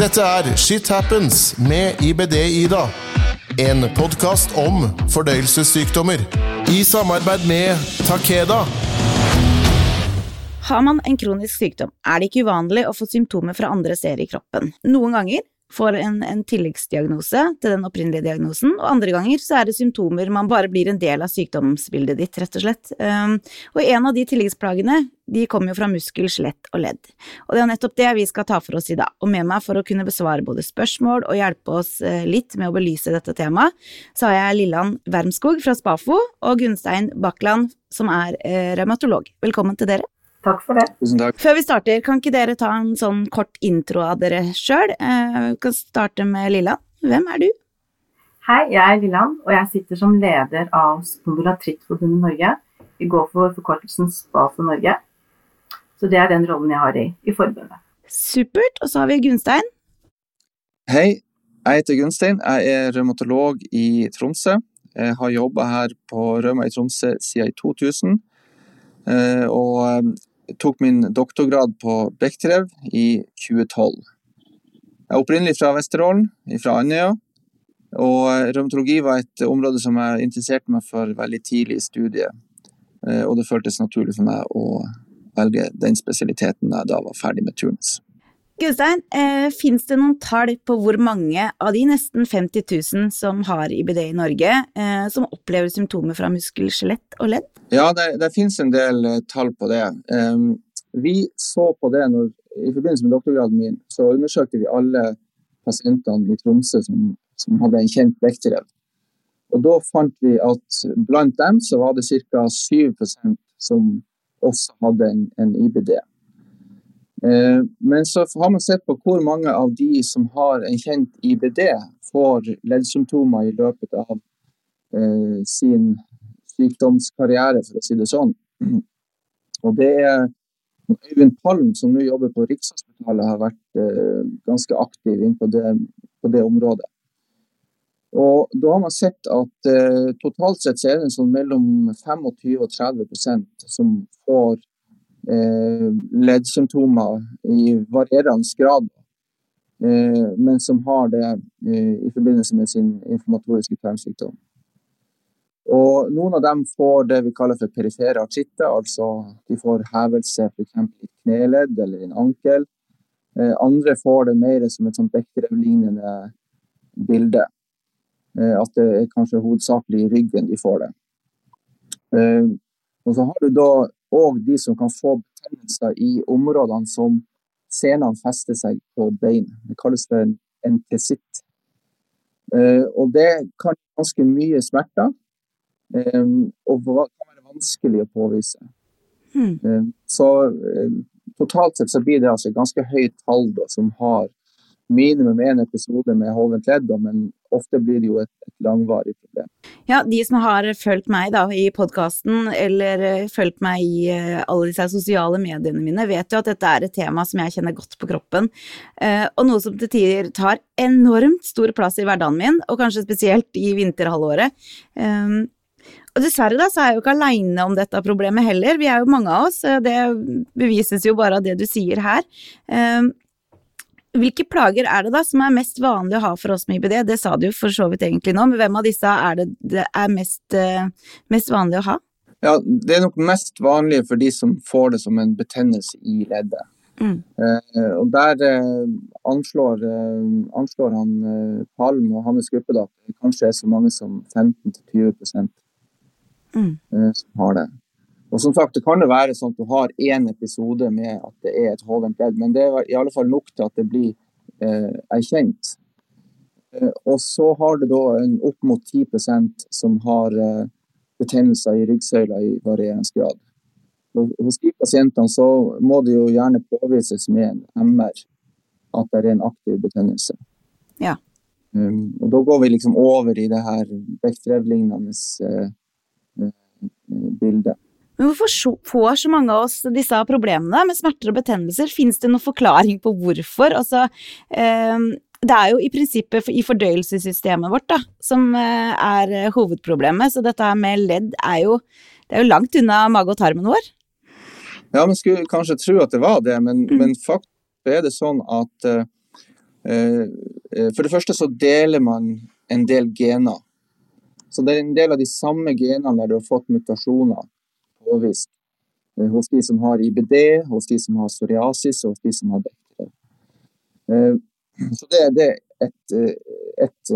Dette er Shit Happens med IBD-Ida. En podkast om fordøyelsessykdommer. I samarbeid med Takeda. Har man en kronisk sykdom, er det ikke uvanlig å få symptomer fra andre steder i kroppen. Noen ganger får en, en tilleggsdiagnose til den opprinnelige diagnosen, og andre ganger så er det symptomer man bare blir en del av sykdomsbildet ditt, rett og slett. Um, og en av de tilleggsplagene, de kommer jo fra muskel, skjelett og ledd. Og det er nettopp det vi skal ta for oss i dag. Og med meg for å kunne besvare både spørsmål og hjelpe oss uh, litt med å belyse dette temaet, så har jeg Lilland Wermskog fra Spafo og Gunstein Bakland, som er uh, revmatolog. Velkommen til dere. Takk for det. Tusen takk. Før vi starter, kan ikke dere ta en sånn kort intro av dere sjøl? Eh, vi kan starte med Lilland. Hvem er du? Hei, jeg er Lilland, og jeg sitter som leder av Spondylatrittforbundet Norge. Vi går for forkortelsen SPA for Norge. Så det er den rollen jeg har i, i forbundet. Supert. Og så har vi Gunstein. Hei, jeg heter Gunstein. Jeg er revmatolog i Tromsø. Jeg har jobba her på Rauma i Tromsø siden 2000. Eh, og tok min doktorgrad på Bechterew i 2012. Jeg er opprinnelig fra Vesterålen, fra Andøya. Og revmatologi var et område som jeg interesserte meg for veldig tidlig i studiet. Eh, og det føltes naturlig for meg å velge den spesialiteten jeg da var ferdig med turnus. Gunstein, eh, fins det noen tall på hvor mange av de nesten 50 000 som har IBD i Norge, eh, som opplever symptomer fra muskel, skjelett og ledd? Ja, det, det finnes en del eh, tall på det. Um, vi så på det når, i forbindelse med doktorgraden min, så undersøkte vi alle pasientene i Tromsø som, som hadde en kjent vektrev. Og da fant vi at blant dem så var det ca. 7% som også hadde en, en IBD. Eh, men så har man sett på hvor mange av de som har en kjent IBD, får leddsymptomer i løpet av eh, sin sykdomskarriere, for å si det sånn. Og det er Øyvind Palm, som nå jobber på Rikshospitalet, har vært eh, ganske aktiv inn på det, på det, området. Og da har man sett at totalt sett så er det sånn mellom 25 og 30% som får leddsymptomer i varierende grad, eh, men som har det eh, i forbindelse med sin informatoriske tarmsykdom. Og noen av dem får det vi kaller for perifere artritter, altså de får hevelse f.eks. i kneledd eller i en ankel. Andre får det mer som et sånt Bechdel-lignende bilde. At det er kanskje hovedsakelig i ryggen de får det. Og så har du da og de som kan få betennelser i områdene som senene fester seg på bein. Det kalles for en entesitt. Uh, og det kan ganske mye smerter, um, og kan være vanskelig å påvise. Mm. Så totalt sett så blir det altså ganske høyt tall da, som har minimum én episode med hovent ledd, men ofte blir det jo et, et, langvarig problem. Ja, de som har fulgt meg da i podkasten, eller uh, fulgt meg i uh, alle disse sosiale mediene mine, vet jo at dette er et tema som jeg kjenner godt på kroppen, uh, og noe som til tider tar enormt stor plass i hverdagen min, og kanskje spesielt i vinterhalvåret. Um, og dessverre da, så er jeg jo ikke aleine om dette problemet heller, vi er jo mange av oss, det bevises jo bare av det du sier her. Hvilke plager er det da som er mest vanlig å ha for oss med IBD? Det sa du jo for så vidt egentlig nå, men hvem av disse er det det er mest, uh, mest vanlig å ha? Ja, Det er nok mest vanlig for de som får det som en betennelse i leddet. Mm. Uh, og Der uh, anslår, anslår, han Palm og hans gruppe da, at det kanskje er så mange som 15-20 mm. som har det. Og som sagt, Det kan jo være sånn at du har én episode med at det er et hovent ledd, men det er i alle fall nok til at det blir eh, erkjent. Eh, og så har du da en opp mot 10% som har eh, betennelser i ryggsøyla i varierende grad. Og hos de pasientene så må det jo gjerne påvises med en MR at det er en aktiv betennelse. Ja. Um, og da går vi liksom over i det her Bechdrev-lignende uh, uh, bildet. Men hvorfor får så mange av oss disse problemene med smerter og betennelser? Fins det noen forklaring på hvorfor? Altså, eh, det er jo i prinsippet i fordøyelsessystemet vårt da, som eh, er hovedproblemet, så dette med ledd er jo, det er jo langt unna mage og tarmen vår. Ja, man skulle kanskje tro at det var det, men, mm. men faktisk er det sånn at uh, For det første så deler man en del gener. Så det er en del av de samme genene der du har fått mutasjoner påvist hos de som har IBD, hos de som har psoriasis og hos de som har Bechdel. Så det, er et, et,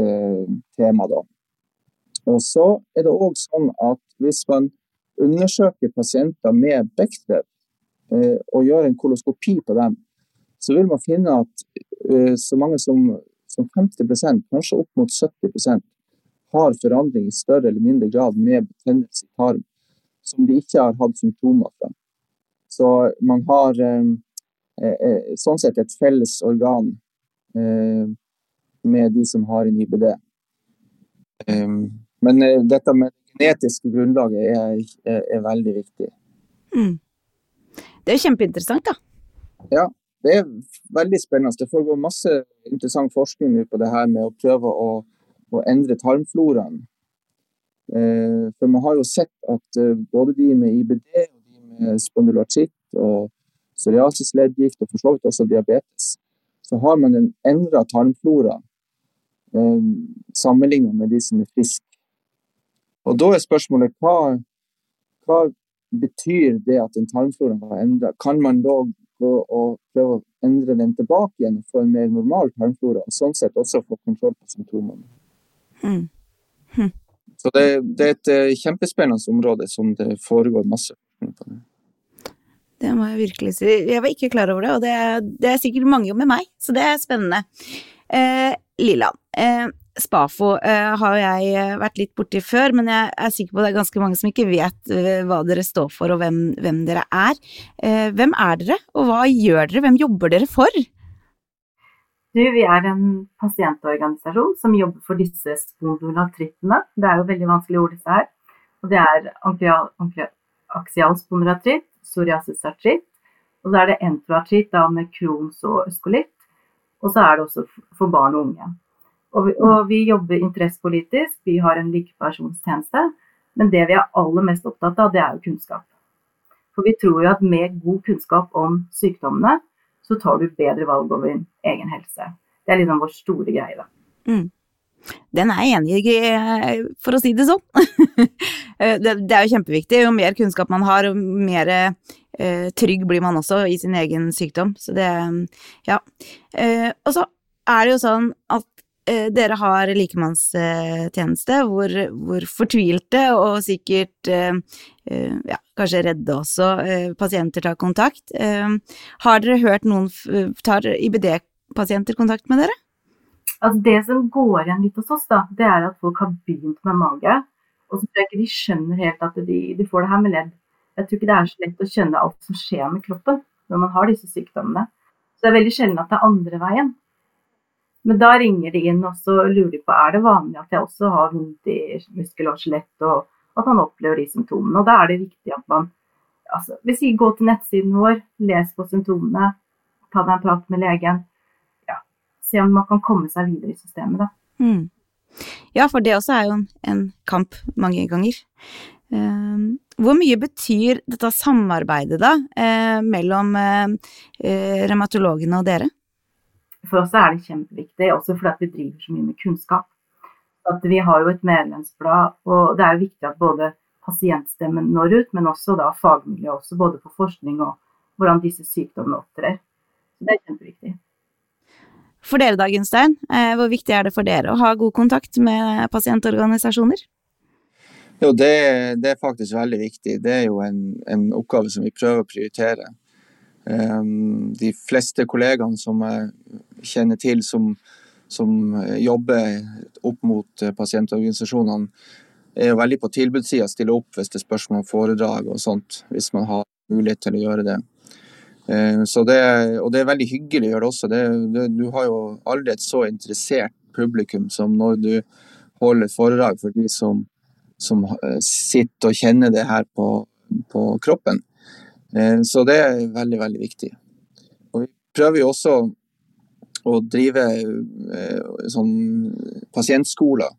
tema, da. Og så er det òg sånn at hvis man undersøker pasienter med bekter og gjør en koloskopi på dem, så vil man finne at så mange som, som 50% kanskje opp mot 70% har forandring i større eller mindre grad med betennelse i tarm som de ikke har hatt symptomer fra. Så man har eh, sånn sett et felles organ eh, med de som har en IBD. Um, men eh, dette med det genetiske grunnlaget er, er, er veldig viktig. Mm. Det er kjempeinteressant, da. Ja, det er veldig spennende. Det foregår masse interessant forskning på det her med å prøve å, å endre tarmfloraen. Eh, for man har jo sett at eh, både de med IBD og de med spondylartritt og psoriasisleddgikt og for så vidt også diabetes, så har man en endra tarmflora eh, sammenlignet med de som er friske. Og da er spørsmålet hva, hva betyr det at en tarmflora har endra? Kan man da gå og prøve å endre den tilbake igjen og få en mer normal tarmflora, og sånn sett også få kontroll på symptomene? Mm. Hm. Så det, det, er et eh, kjempespennende område som det foregår masse på. Det må jeg virkelig si. Jeg var ikke klar over det, og det, det er sikkert mange med meg, så det er spennende. Eh, Lilland, eh, Spafo eh, har jeg eh, vært litt borti før, men jeg er sikker på det er ganske mange som ikke vet eh, hva dere står for og hvem, hvem dere er. Hvem er dere, og hva gjør dere, hvem jobber dere for? Du, vi er en pasientorganisasjon som jobber for disse spondylartrittene. Det er jo veldig vanskelig ord, disse her. Og det er aksial spondylartritt, psoriasisartritt, og så er det entroartritt med Crohns og øskolitt. Og så er det også for barn og unge. Og vi, og vi jobber interessepolitisk, vi har en likepersonstjeneste. Men det vi er aller mest opptatt av, det er jo kunnskap. For vi tror jo at med god kunnskap om sykdommene, så tar du bedre valg over din egen helse. Det er liksom vår store greie, da. Mm. Den er jeg enig i, eh, for å si det sånn. Eh, det, det, er jo kjempeviktig. Jo mer kunnskap man har, jo mer eh, trygg blir man også i sin egen sykdom. Så det, ja. Eh, og så er det jo sånn at dere har likemannstjeneste hvor, hvor, fortvilte og sikkert eh, eh, ja, kanskje redde også pasienter tar kontakt. Har dere hørt noen Tar IBD-pasienter kontakt med dere? Altså det som går igjen litt hos oss, da, det er at folk har begynt med mage. Og så tror jeg ikke de skjønner helt at de, de får det her med ledd. Jeg tror ikke det er så lett å skjønne alt som skjer med kroppen når man har disse sykdommene. Så det er veldig sjelden at det er andre veien. Men da ringer de inn og så lurer på er det vanlig at jeg også har vondt i muskel og skjelett, og at man opplever de symptomene. Og da er det viktig at man altså, hvis vi går til nettsiden vår, les på symptomene, ta deg en prat med legen. Ja, se om man kan komme seg videre i systemet, da. Mm. Ja, for det også er jo en, en kamp mange ganger. Uh, hvor mye betyr dette samarbeidet da, uh, mellom uh, revmatologene og dere? For oss er det kjempeviktig, også fordi vi driver så mye med kunnskap. At vi har jo et medlemsblad, og det er jo viktig at både pasientstemmen når ut, men også da fagmiljøet også, både på forskning og hvordan disse sykdommene opptrer. Så det er kjempeviktig. For dere da, Gunstein, eh, hvor viktig er det for dere å ha god kontakt med pasientorganisasjoner? Jo, det, det er faktisk veldig viktig. Det er jo en, en oppgave som vi prøver å prioritere. Um, de fleste kollegaene som jeg kjenner til som, som jobber opp mot eh, pasientorganisasjonene, er jo veldig på tilbudssida, stiller opp hvis det er spørsmål om foredrag og sånt, hvis man har mulighet til å gjøre det. Eh, så det og det er veldig hyggelig å gjøre også. Det, det, du har jo aldri et så interessert publikum som når du holder foredrag for de som, som eh, sitter og kjenner det her på, på kroppen. Så det er veldig, veldig viktig. Og vi prøver jo også å drive eh, sånn pasientskoler.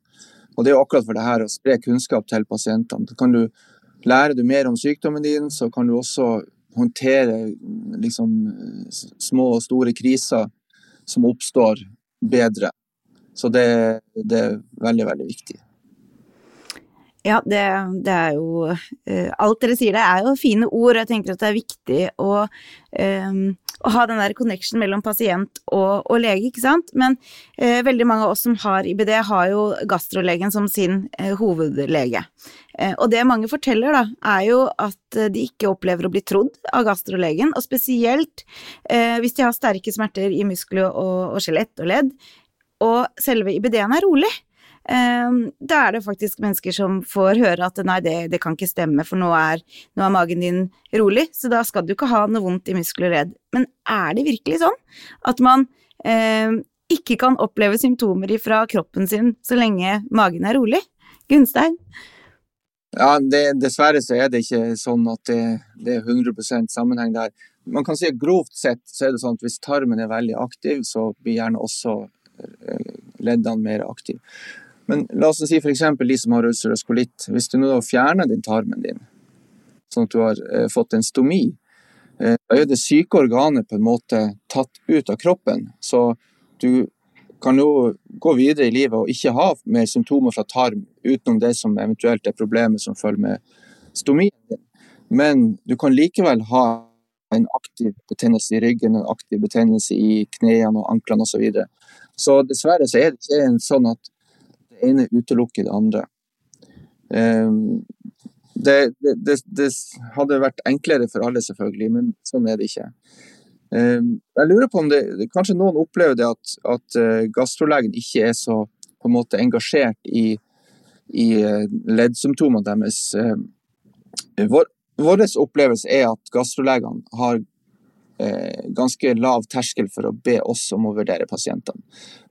Og det er jo akkurat for det her å spre kunnskap til pasientene. Da kan du lære du mer om sykdommen din, så kan du også håndtere liksom, små og store kriser som oppstår bedre. Så det, det er veldig, veldig viktig. Ja, det, det, er jo uh, Alt dere sier det er jo fine ord, og jeg tenker at det er viktig å, um, å ha den der connection mellom pasient og, og lege, ikke sant. Men uh, veldig mange av oss som har IBD, har jo gastrolegen som sin uh, hovedlege. og det mange forteller, da, er jo at de ikke opplever å bli trodd av gastrolegen, og spesielt hvis de har sterke smerter i muskler og, og skjelett og ledd, og selve IBD-en er rolig. Ehm, da er det faktisk mennesker som får høre at nei, det, det kan ikke stemme, for nå er, nå er, magen din rolig, så da skal du ikke ha noe vondt i muskler og ledd. Men er det virkelig sånn at man eh, ikke kan oppleve symptomer fra kroppen sin så lenge magen er rolig? Gunstein? Ja, det, Dessverre så er det ikke sånn at det, det er 100% sammenheng der. Man kan si at Grovt sett så er det sånn at hvis tarmen er veldig aktiv, så blir gjerne også eh, leddene mer aktive. Men la oss si f.eks. de som har ulcerøs kolitt. Hvis du nå fjerner din tarmen din, sånn at du har eh, fått en stomi, eh, da er det syke organet på en måte tatt ut av kroppen. Så du kan jo gå videre i livet og ikke ha mer symptomer fra tarm utenom det som eventuelt er problemet som følger med stomien. Men du kan likevel ha en aktiv betennelse i ryggen, en aktiv betennelse i knærne og anklene osv. Så, videre. så dessverre så er det ikke sånn at ene utelukker det andre. Ehm, det, det, det, hadde vært enklere for alle, selvfølgelig, men sånn er det ikke. Ehm, jeg lurer på om det, Kanskje noen opplever det at, at eh, gastrolegen ikke er så på en måte engasjert i, i eh, leddsymptomene deres. Ehm, vår, vår opplevelse er at gastrolegene har ganske lav terskel for å be oss om å vurdere pasientene.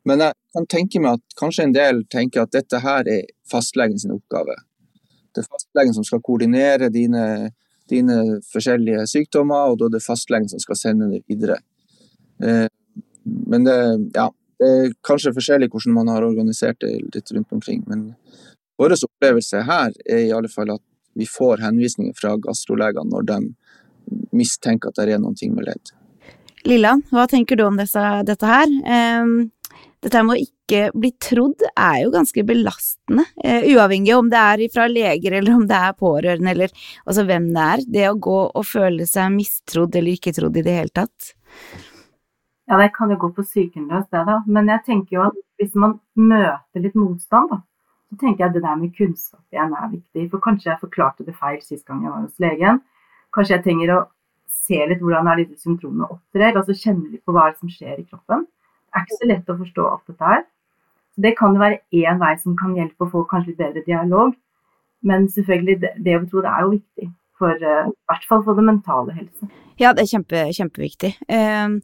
Men jeg kan tenke meg at kanskje en del tenker at dette her er fastlegen sin oppgave. Det er fastlegen som skal koordinere dine, dine forskjellige sykdommer, og da er det fastlegen som skal sende det videre. Eh, men det, ja, det er kanskje forskjellig hvordan man har organisert det litt rundt omkring. Men vår opplevelse her er i alle fall at vi får henvisninger fra gastrolegene når de mistenker at det er noen ting med ledd. Lilland, hva tenker du om disse, dette her? Eh, dette med å ikke bli trodd er jo ganske belastende, eh, uavhengig om det er fra leger eller om det er pårørende eller altså hvem det er. Det å gå og føle seg mistrodd eller ikke trodd i det hele tatt. Ja, det kan jo gå på psykenløs, det da. Men jeg tenker jo at hvis man møter litt motstand, da, så tenker jeg at det der med kunnskap igjen er viktig. For kanskje jeg forklarte det feil sist gang jeg var hos legen. Kanskje jeg trenger å se litt hvordan er disse symptomene opptrer, altså kjenne litt på hva som skjer i kroppen. Det er ikke så lett å forstå alt dette her. Det kan jo være én vei som kan hjelpe å få kanskje litt bedre dialog. Men selvfølgelig, det, det å tro det er jo viktig. For, uh, I hvert fall for det mentale helse. Ja, det er kjempe, kjempeviktig. Uh,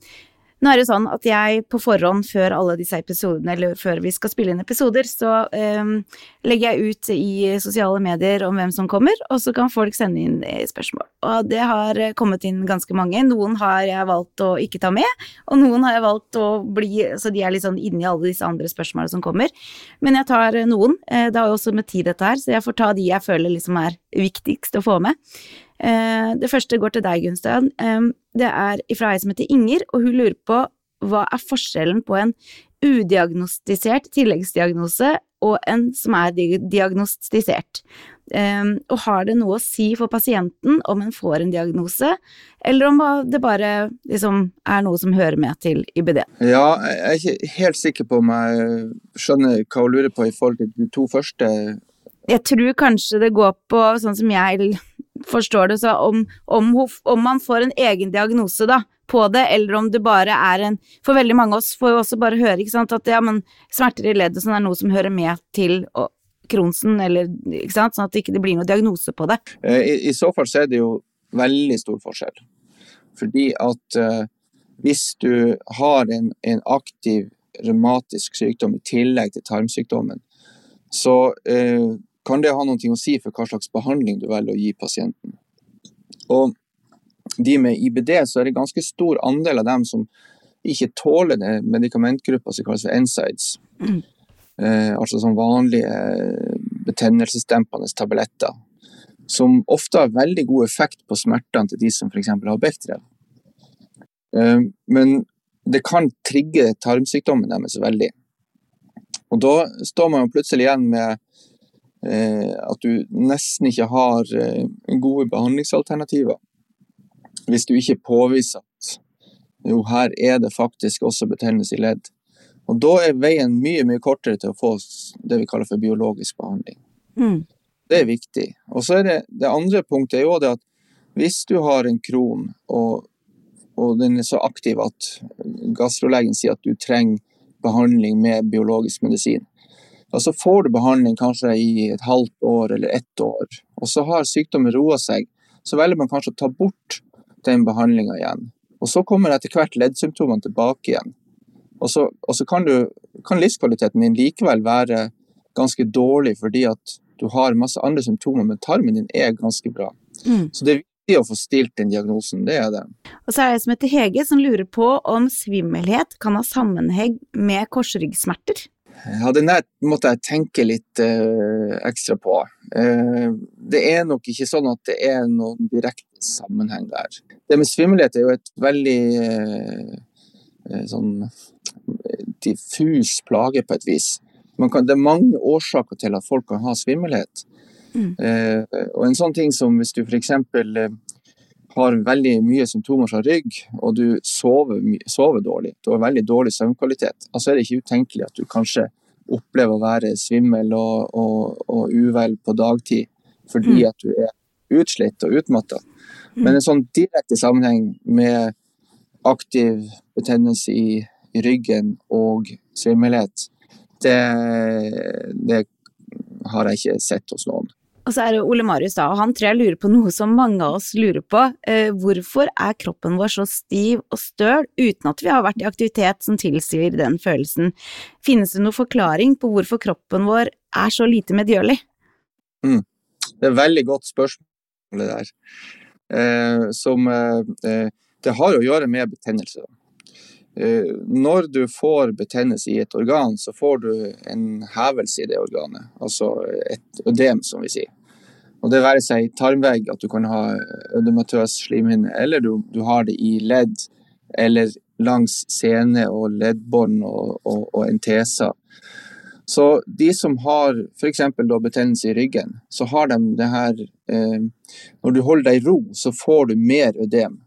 nå er det sånn at jeg på forhånd, før alle disse episodene, eller før vi skal spille inn episoder, så um, legger jeg ut i sosiale medier om hvem som kommer, og så kan folk sende inn spørsmål. Og det har kommet inn ganske mange. Noen har jeg valgt å ikke ta med, og noen har jeg valgt å bli Så de er litt sånn inni alle disse andre spørsmålene som kommer. Men jeg tar noen. Eh, det har jo også med tid, dette her, så jeg får ta de jeg føler liksom er viktigst å få med. Eh, det første går til deg, Gunstein. Det er fra ei som heter Inger, og hun lurer på hva er forskjellen på en udiagnostisert tilleggsdiagnose og en som er diagnostisert. og har det noe å si for pasienten om en får en diagnose, eller om det bare liksom er noe som hører med til IBD? Ja, jeg er ikke helt sikker på om jeg skjønner hva hun lurer på i forhold til de to første. Jeg tror kanskje det går på sånn som jeg forstår det, så om, om, om, man får en egen diagnose da, på det, eller om det bare er en For veldig mange av oss får jo også bare høre ikke sant, at ja, men smerter i leddet sånn er noe som hører med til og, Kronsen, eller ikke sant, sånn at det ikke blir noen diagnose på det. Eh, I, I, så fall så er det jo veldig stor forskjell. Fordi at uh, hvis du har en, en aktiv revmatisk sykdom i tillegg til tarmsykdommen, så uh, kan det ha noe å si for hva slags behandling du velger å gi pasienten. Og de med IBD, så er det ganske stor andel av dem som ikke tåler det medikamentgruppa som kalles for NSIDES. Mm. Eh, altså sånn vanlige betennelsesdempende tabletter. Som ofte har veldig god effekt på smertene til de som f.eks. har Bechdrev. Eh, men det kan trigge tarmsykdommen deres veldig. Og da står man jo plutselig igjen med eh, at du nesten ikke har eh, gode behandlingsalternativer. Hvis du ikke påviser at jo, her er det faktisk også betennelse i ledd. Og da er veien mye, mye kortere til å få det vi kaller for biologisk behandling. Mm. Det er viktig. Og så er det, det andre punktet er jo det at hvis du har en kron, og, og den er så aktiv at gastrolegen sier at du trenger behandling med biologisk medisin, og så får du behandling kanskje i et halvt år eller ett år, og så har sykdommen roa seg, så velger man kanskje å ta bort den behandlinga igjen. Og så kommer etter hvert leddsymptomene tilbake igjen. Og så, og så kan, du, kan, livskvaliteten din likevel være ganske dårlig fordi at du har masse andre symptomer, men tarmen din er ganske bra. Mm. Så det er viktig å få stilt den diagnosen, det er det. Og så er det en som heter Hege, som lurer på om svimmelhet kan ha sammenheng med korsryggsmerter. Ja, den der måtte jeg tenke litt uh, ekstra på. Uh, det er nok ikke sånn at det er noen direkte sammenheng der. Det med svimmelhet er jo et veldig uh, sånn diffus plage på et vis. Kan, det er mange årsaker til at folk kan ha svimmelhet. Mm. og en sånn ting som hvis du f.eks. Uh, har veldig mye symptomer fra rygg, og du sover, sover, dårlig, du har veldig dårlig søvnkvalitet, altså er det ikke utenkelig at du kanskje opplever å være svimmel og, og, og uvel på dagtid fordi mm. at du er utslitt og utmatta. Mm. Men en sånn direkte sammenheng med aktiv betennelse i, i ryggen og svimmelhet, det, det har jeg ikke sett hos noen. Og så er det Ole Marius da, og han tror jeg lurer på noe som mange av oss lurer på. Eh, hvorfor er kroppen vår så stiv og støl uten at vi har vært i aktivitet som tilsier den følelsen? Finnes det noen forklaring på hvorfor kroppen vår er så lite medgjørlig? Mm. Det er et veldig godt spørsmål det der. Eh, som eh, Det har å gjøre med betennelse. Eh, når du får betennelse i et organ, så får du en hevelse i det organet. Altså et ødem, som vi sier. Og det være seg tarmvegg, at du kan ha ødematøs slimhinne, eller du, du, har det i ledd, eller langs sene og leddbånd og, og, og enteser. Så de som har f.eks. betennelse i ryggen, så har de det her eh, Når du holder deg i ro, så får du mer ødem.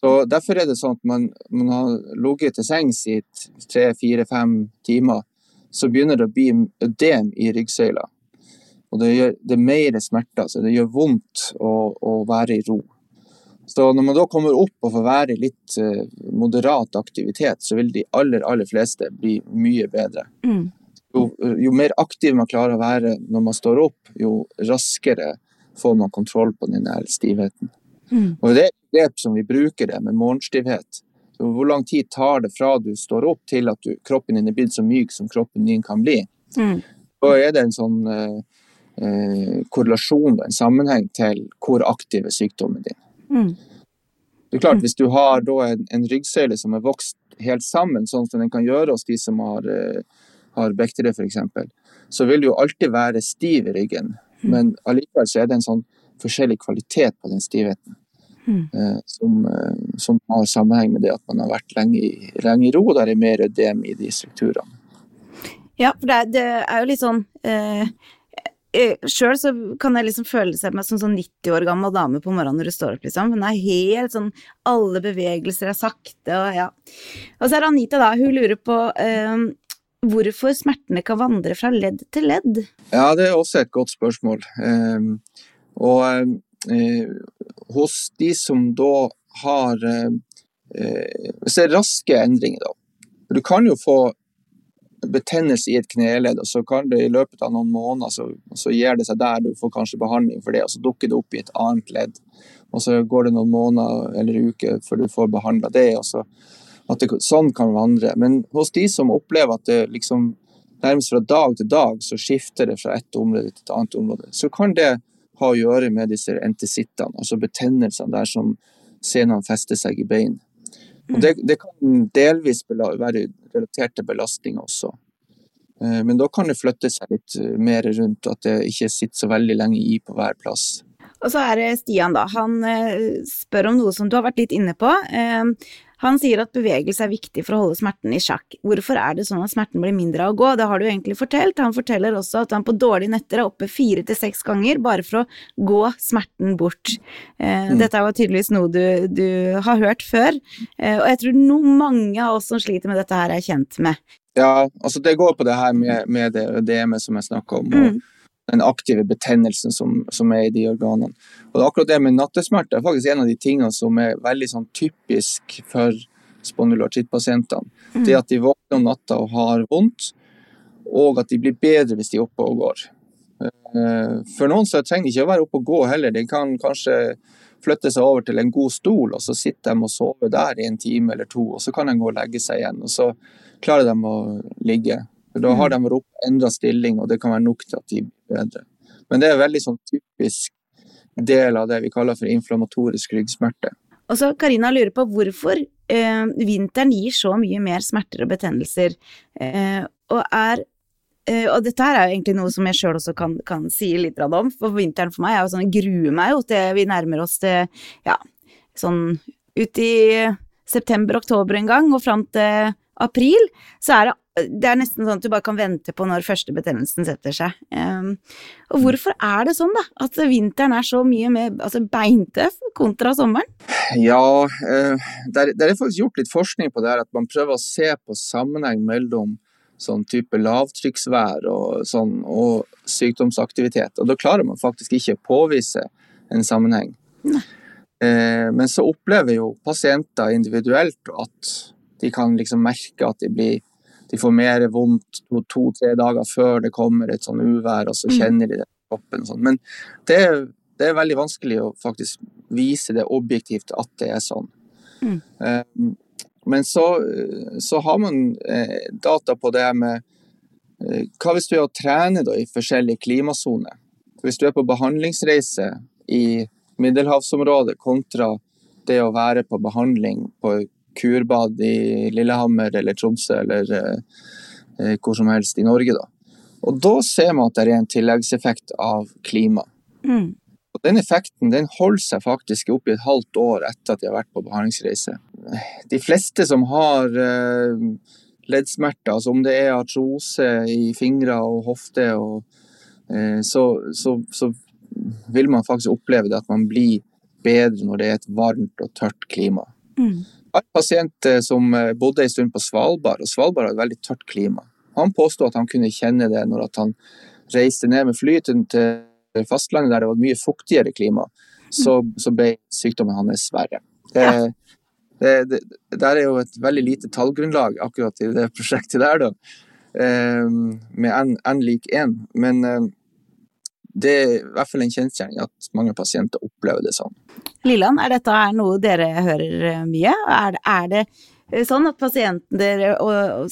Så Derfor er det sånn at man, man har ligget til sengs i tre, fire, fem timer, så begynner det å bli ødem i ryggsøyla. Og det, gjør, det er mer smerter, så det gjør vondt å, å, være i ro. Så når man da kommer opp og får være i litt uh, moderat aktivitet, så vil de aller, aller fleste bli mye bedre. Mm. Jo, jo, mer aktiv man klarer å være når man står opp, jo raskere får man kontroll på den der stivheten. Mm. Og det er et grep som vi bruker det med morgenstivhet. Så hvor lang tid tar det fra du står opp til at du, kroppen din er blitt så myk som kroppen din kan bli? Mm. Da er det en sånn eh, eh korrelasjon, en sammenheng til hvor aktiv er sykdommen din. Mm. Det er klart, Hvis du har en, en, ryggsele som er vokst helt sammen, sånn som den kan gjøre hos de som har, uh, har Bechdel f.eks., så vil du jo alltid være stiv i ryggen. Mm. Men allikevel så er det en sånn forskjellig kvalitet på den stivheten. Mm. Eh, som, eh, som, har sammenheng med det at man har vært lenge i, lenge i ro, og der er mer ødem i de strukturene. Ja, for det er, det jo litt sånn eh Sjøl så kan jeg liksom føle seg som sånn 90 år gammel dame på morgenen når du står opp, liksom. Hun er helt sånn Alle bevegelser er sakte, og ja. Og så er det Anita, da. Hun lurer på eh, hvorfor smertene kan vandre fra ledd til ledd? Ja, det er også et godt spørsmål. Eh, og eh, hos de som da har eh, Hvis det er raske endringer, da. Du kan jo få betennelse i et kneledd, og så kan det i løpet av noen måneder så, så gir det seg der, du får kanskje behandling for det, og så dukker det opp i et annet ledd. Og så går det noen måneder eller uker før du får behandla det. og så at det, Sånn kan vandre. Men hos de som opplever at det liksom nærmest fra dag til dag så skifter det fra et område til et annet område, så kan det ha å gjøre med disse entesittene, altså betennelsene der som senene fester seg i bein. Og det, det kan delvis være relatert til belastning også. Eh, men da kan det flytte seg litt eh, mer rundt, at det ikke sitter så veldig lenge i på hver plass. Og så er det Stian, da. Han eh, spør om noe som du har vært litt inne på. Han sier at bevegelse er viktig for å holde smerten i sjakk. Hvorfor er det sånn at smerten blir mindre av å gå? Det har du egentlig fortalt. Han forteller også at han på dårlige netter er oppe fire til seks ganger bare for å gå smerten bort. Eh, mm. Dette var tydeligvis noe du, du har hørt før, eh, og jeg tror noe mange av oss som sliter med dette her, er kjent med. Ja, altså det går på det her med, med det ødemet som jeg snakka om. og mm den aktive betennelsen som, som, er i de organene. Og akkurat det med nattesmerter er faktisk en av de tingene som er veldig sånn typisk for spondylartrittpasientene. Mm. Det at de våkner om natta og har vondt, og at de blir bedre hvis de er oppe og går. Eh, for noen så trenger de ikke å være oppe og gå heller. De kan kanskje flytte seg over til en god stol, og så sitter de og sover der i en time eller to, og så kan de gå og legge seg igjen. Og så klarer de å ligge. For da har mm. de opp endra stilling, og det kan være nok til at de blir bedre. Men det er veldig sånn typisk del av det vi kaller for inflammatorisk ryggsmerte. Og så Karina lurer på hvorfor eh, vinteren gir så mye mer smerter og betennelser, eh, og er eh, og dette her er jo egentlig noe som jeg sjøl også kan, kan, si litt om, for vinteren for meg er jo sånn, jeg gruer meg jo til vi nærmer oss til ja, sånn ut i september-oktober en gang, og fram til april, så er det det er nesten sånn at du bare kan vente på når første betennelsen setter seg. Um, og hvorfor er det sånn, da? At vinteren er så mye mer altså beintøff kontra sommeren? Ja, uh, det er faktisk gjort litt forskning på det her, at man prøver å se på sammenheng mellom sånn type lavtrykksvær og, sånn, og sykdomsaktivitet. Og da klarer man faktisk ikke å påvise en sammenheng. Uh, men så opplever jo pasienter individuelt at de kan liksom merke at de blir de får mer vondt to-tre dager før det kommer et sånn uvær, og så mm. kjenner de det i kroppen. Sånn. Men det er, det er, veldig vanskelig å faktisk vise det objektivt at det er sånn. Mm. Um, men så, så, har man eh, data på det med eh, Hva hvis du er å trene da, i forskjellige klimasoner? Hvis du er på behandlingsreise i middelhavsområdet kontra det å være på behandling på kurbad i Lillehammer eller Tromsø eller eh, eh, hvor som helst i Norge. Da. Og da ser man at det er en tilleggseffekt av klima. Mm. Og Den effekten den holder seg faktisk opp i et halvt år etter at de har vært på behandlingsreise. De fleste som har eh, leddsmerter, altså om det er artrose i fingre og hofte, og, eh, så, så, så, vil man faktisk oppleve det at man blir bedre når det er et varmt og tørt klima. Mm har en pasient eh, som eh, bodde en stund på Svalbard, og Svalbard har et veldig tørt klima. Han påstod at han kunne kjenne det når han reiste ned med fly til fastlandet der det var mye fuktigere klima. Så, så ble sykdommen hans verre. Det, det, det, det, er jo et veldig lite tallgrunnlag akkurat i det prosjektet der, da. Eh, med n lik 1. Men det er i hvert fall en kjensgjerning at mange pasienter opplever det sånn. Lilland, er dette noe dere hører eh, mye? Er det, er det eh, sånn at pasientene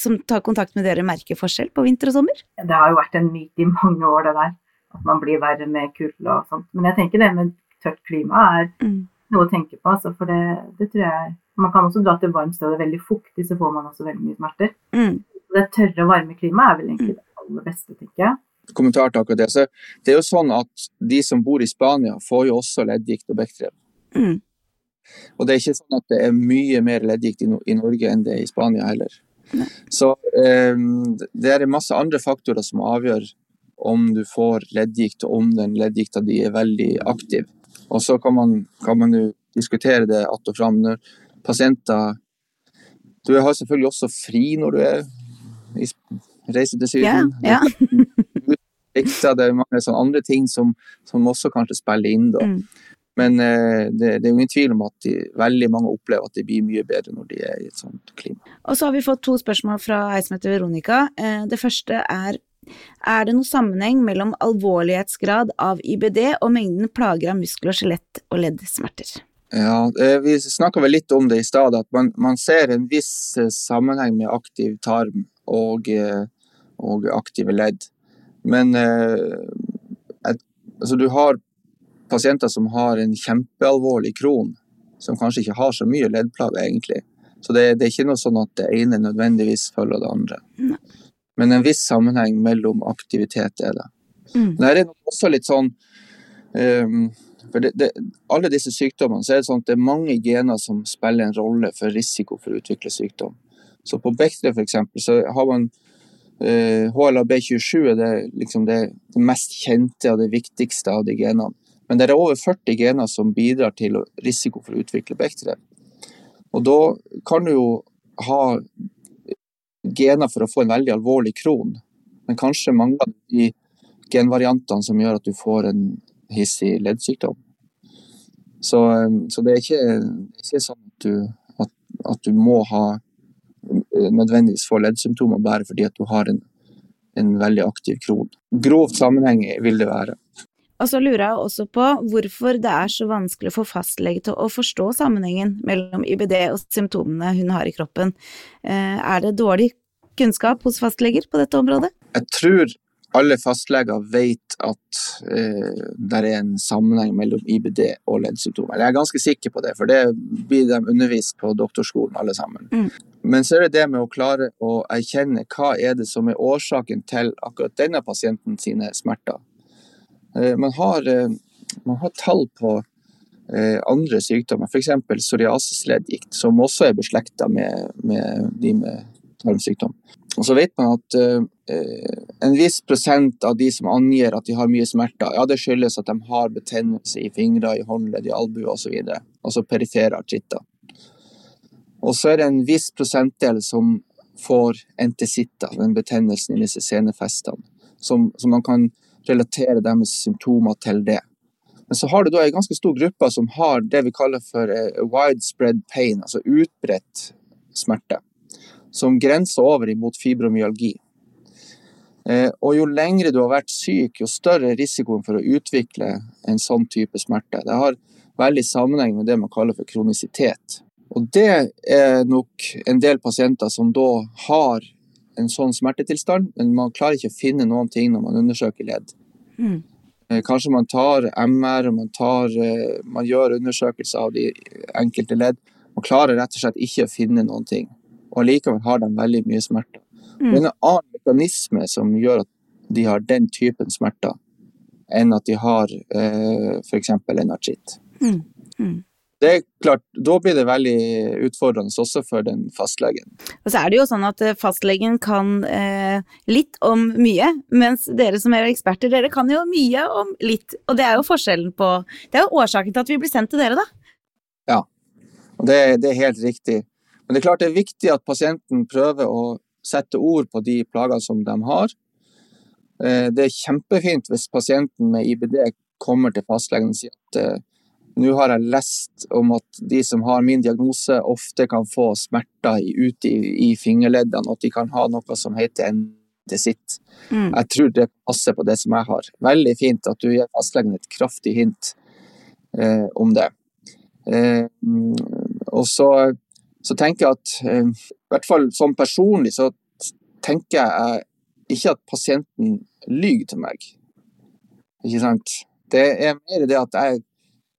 som tar kontakt med dere, merker forskjell på vinter og sommer? Det har jo vært en myte i mange år, det der. At man blir verre med kulde og sånt. Men jeg tenker det med tørt klima er mm. noe å tenke på. Altså, for det, det, tror jeg Man kan også dra til varmt sted og det er veldig fuktig, så får man også veldig mye smerter. Mm. Det tørre og varme klimaet er vel egentlig mm. det aller beste, tenker jeg kommentar til akkurat det. Så det er jo sånn at de som bor i Spania, får jo også leddgikt og bekkdrev. Mm. Og det er ikke sånn at det er mye mer leddgikt i, i Norge enn det er i Spania heller. Nei. Så um, det er masse andre faktorer som avgjør om du får leddgikt, og om den leddgikta di er veldig aktiv. Og så kan man, kan man jo diskutere det att og fram. Når pasienter Du har selvfølgelig også fri når du er i, reiser til Syden. Ja, ja. plikter, det er mange sånne andre ting som, som også kanskje spiller inn. da. Mm. Men eh, det, det, er ingen tvil om at de, veldig mange opplever at det blir mye bedre når de er i et sånt klima. Og så har vi fått to spørsmål fra ei som heter Veronica. Eh, det første er er det noen sammenheng mellom alvorlighetsgrad av IBD og mengden plager av muskel- og skjelett- og leddsmerter? Ja, eh, Vi snakka vel litt om det i stad, at man, man, ser en viss sammenheng med aktiv tarm og, og aktive ledd. Men eh, et, altså du har pasienter som har en kjempealvorlig kron, som kanskje ikke har så mye leddplager, egentlig. Så det, det, er ikke noe sånn at det ene nødvendigvis følger det andre. Nei. Men en viss sammenheng mellom aktivitet er det. Mm. Men det er også litt sånn um, For det, det, alle disse sykdommene så er det sånn at det er mange gener som spiller en rolle for risiko for å utvikle sykdom. Så på Bechdel f.eks. så har man eh, HLA-B27 er det, liksom det, mest kjente og det viktigste av de genene. Men det er over 40 gener som bidrar til risiko for å utvikle Bechdel. Og da kan du jo ha gener for å få en veldig alvorlig kron, men kanskje mange av de genvariantene som gjør at du får en hissig leddsykdom. Så, så det er ikke, ikke sånn at du, at, at du, må ha nødvendigvis få leddsymptomer bare fordi at du har en, en veldig aktiv kron. Grovt sammenheng vil det være. Og så lurer jeg også på hvorfor det er så vanskelig for fastlege til å forstå sammenhengen mellom IBD og symptomene hun har i kroppen. Eh, er det dårlig kunnskap hos fastleger på dette området? Jeg tror alle fastleger vet at eh, det er en sammenheng mellom IBD og leddsymptomer. Jeg er ganske sikker på det, for det blir de undervist på doktorskolen alle sammen. Mm. Men så er det det med å klare å erkjenne hva er det som er årsaken til akkurat denne pasienten sine smerter. Eh, man har, eh, man har tall på eh, andre sykdommer, f.eks. psoriasisleddgikt, som også er beslekta med, med, de med tarmsykdom. Og så vet man at en viss prosent av de som angir at de har mye smerter, ja, det skyldes at de har betennelse i fingre, i håndledd, i albuer osv. Altså perifere artritter. Og så er det en viss prosentdel som får entesitter, den betennelsen i disse senefestene, som, som man kan relatere deres symptomer til det. Men så har du da en ganske stor gruppe som har det vi kaller for eh, widespread pain, altså utbredt smerte, som grenser over imot fibromyalgi. Eh, og jo lengre du har vært syk, jo større er risikoen for å utvikle en sånn type smerte. Det har veldig sammenheng med det man kaller for kronisitet. Og det er nok en del pasienter som da har en sånn smertetilstand, men man klarer ikke å finne noen ting når man undersøker ledd. Mm. Kanskje man tar MR man, tar, eh, man gjør undersøkelser av de enkelte ledd. Man klarer rett og slett ikke å finne noen ting. Og likevel har de veldig mye smerter. Mm. Det er en annen mekanisme som gjør at de har den typen smerter, enn at de har eh, f.eks. en artritt. Mm. Mm det er klart, Da blir det veldig utfordrende også for den fastlegen. Og så er det jo sånn at eh, fastlegen kan eh, litt om mye, mens dere som er eksperter, dere kan jo mye om litt. Og det er jo forskjellen på Det er jo årsaken til at vi blir sendt til dere, da. Ja, og det, det er helt riktig. Men det er klart det er viktig at pasienten prøver å sette ord på de plagene som de har. Eh, det er kjempefint hvis pasienten med IBD kommer til fastlegen og sier at eh, nå har jeg lest om at de som har min diagnose, ofte kan få smerter ute i, i fingerleddene, og at de kan ha noe som heter endesitt. Mm. Jeg tror det passer på det som jeg har. Veldig fint at du gir fastlegen et kraftig hint eh, om det. Eh, og så, så, tenker jeg at eh, i hvert fall som personlig så tenker jeg ikke at pasienten lyver til meg. Ikke sant? Det er mer det at jeg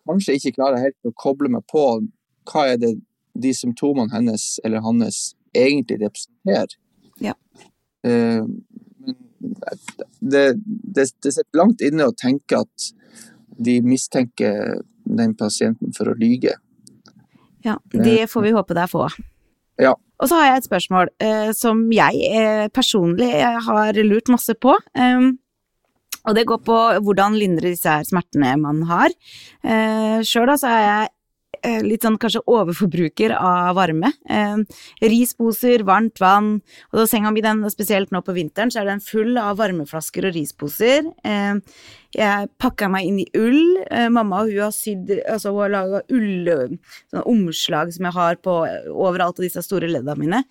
kanskje ikke klarer helt å koble meg på hva er det de symptomene hennes eller hans egentlig representerer. Ja. Uh, det, det, det sitter langt inne å tenke at de mistenker den pasienten for å lyge. Ja, det får vi håpe det er få. Ja. Og så har jeg et spørsmål eh, som jeg eh, personlig har lurt masse på. Eh, og det går på hvordan lindre disse her smertene man har. Eh, Sjøl da så er jeg Eh, litt sånn kanskje overforbruker av varme. Eh, risposer, varmt vann, og da senga mi den, spesielt nå på vinteren, så er den full av varmeflasker og risposer. Eh, jeg pakka meg inn i ull. Eh, mamma hun har sydd altså hun har laga ullomslag som jeg har på overalt av disse store ledda mine.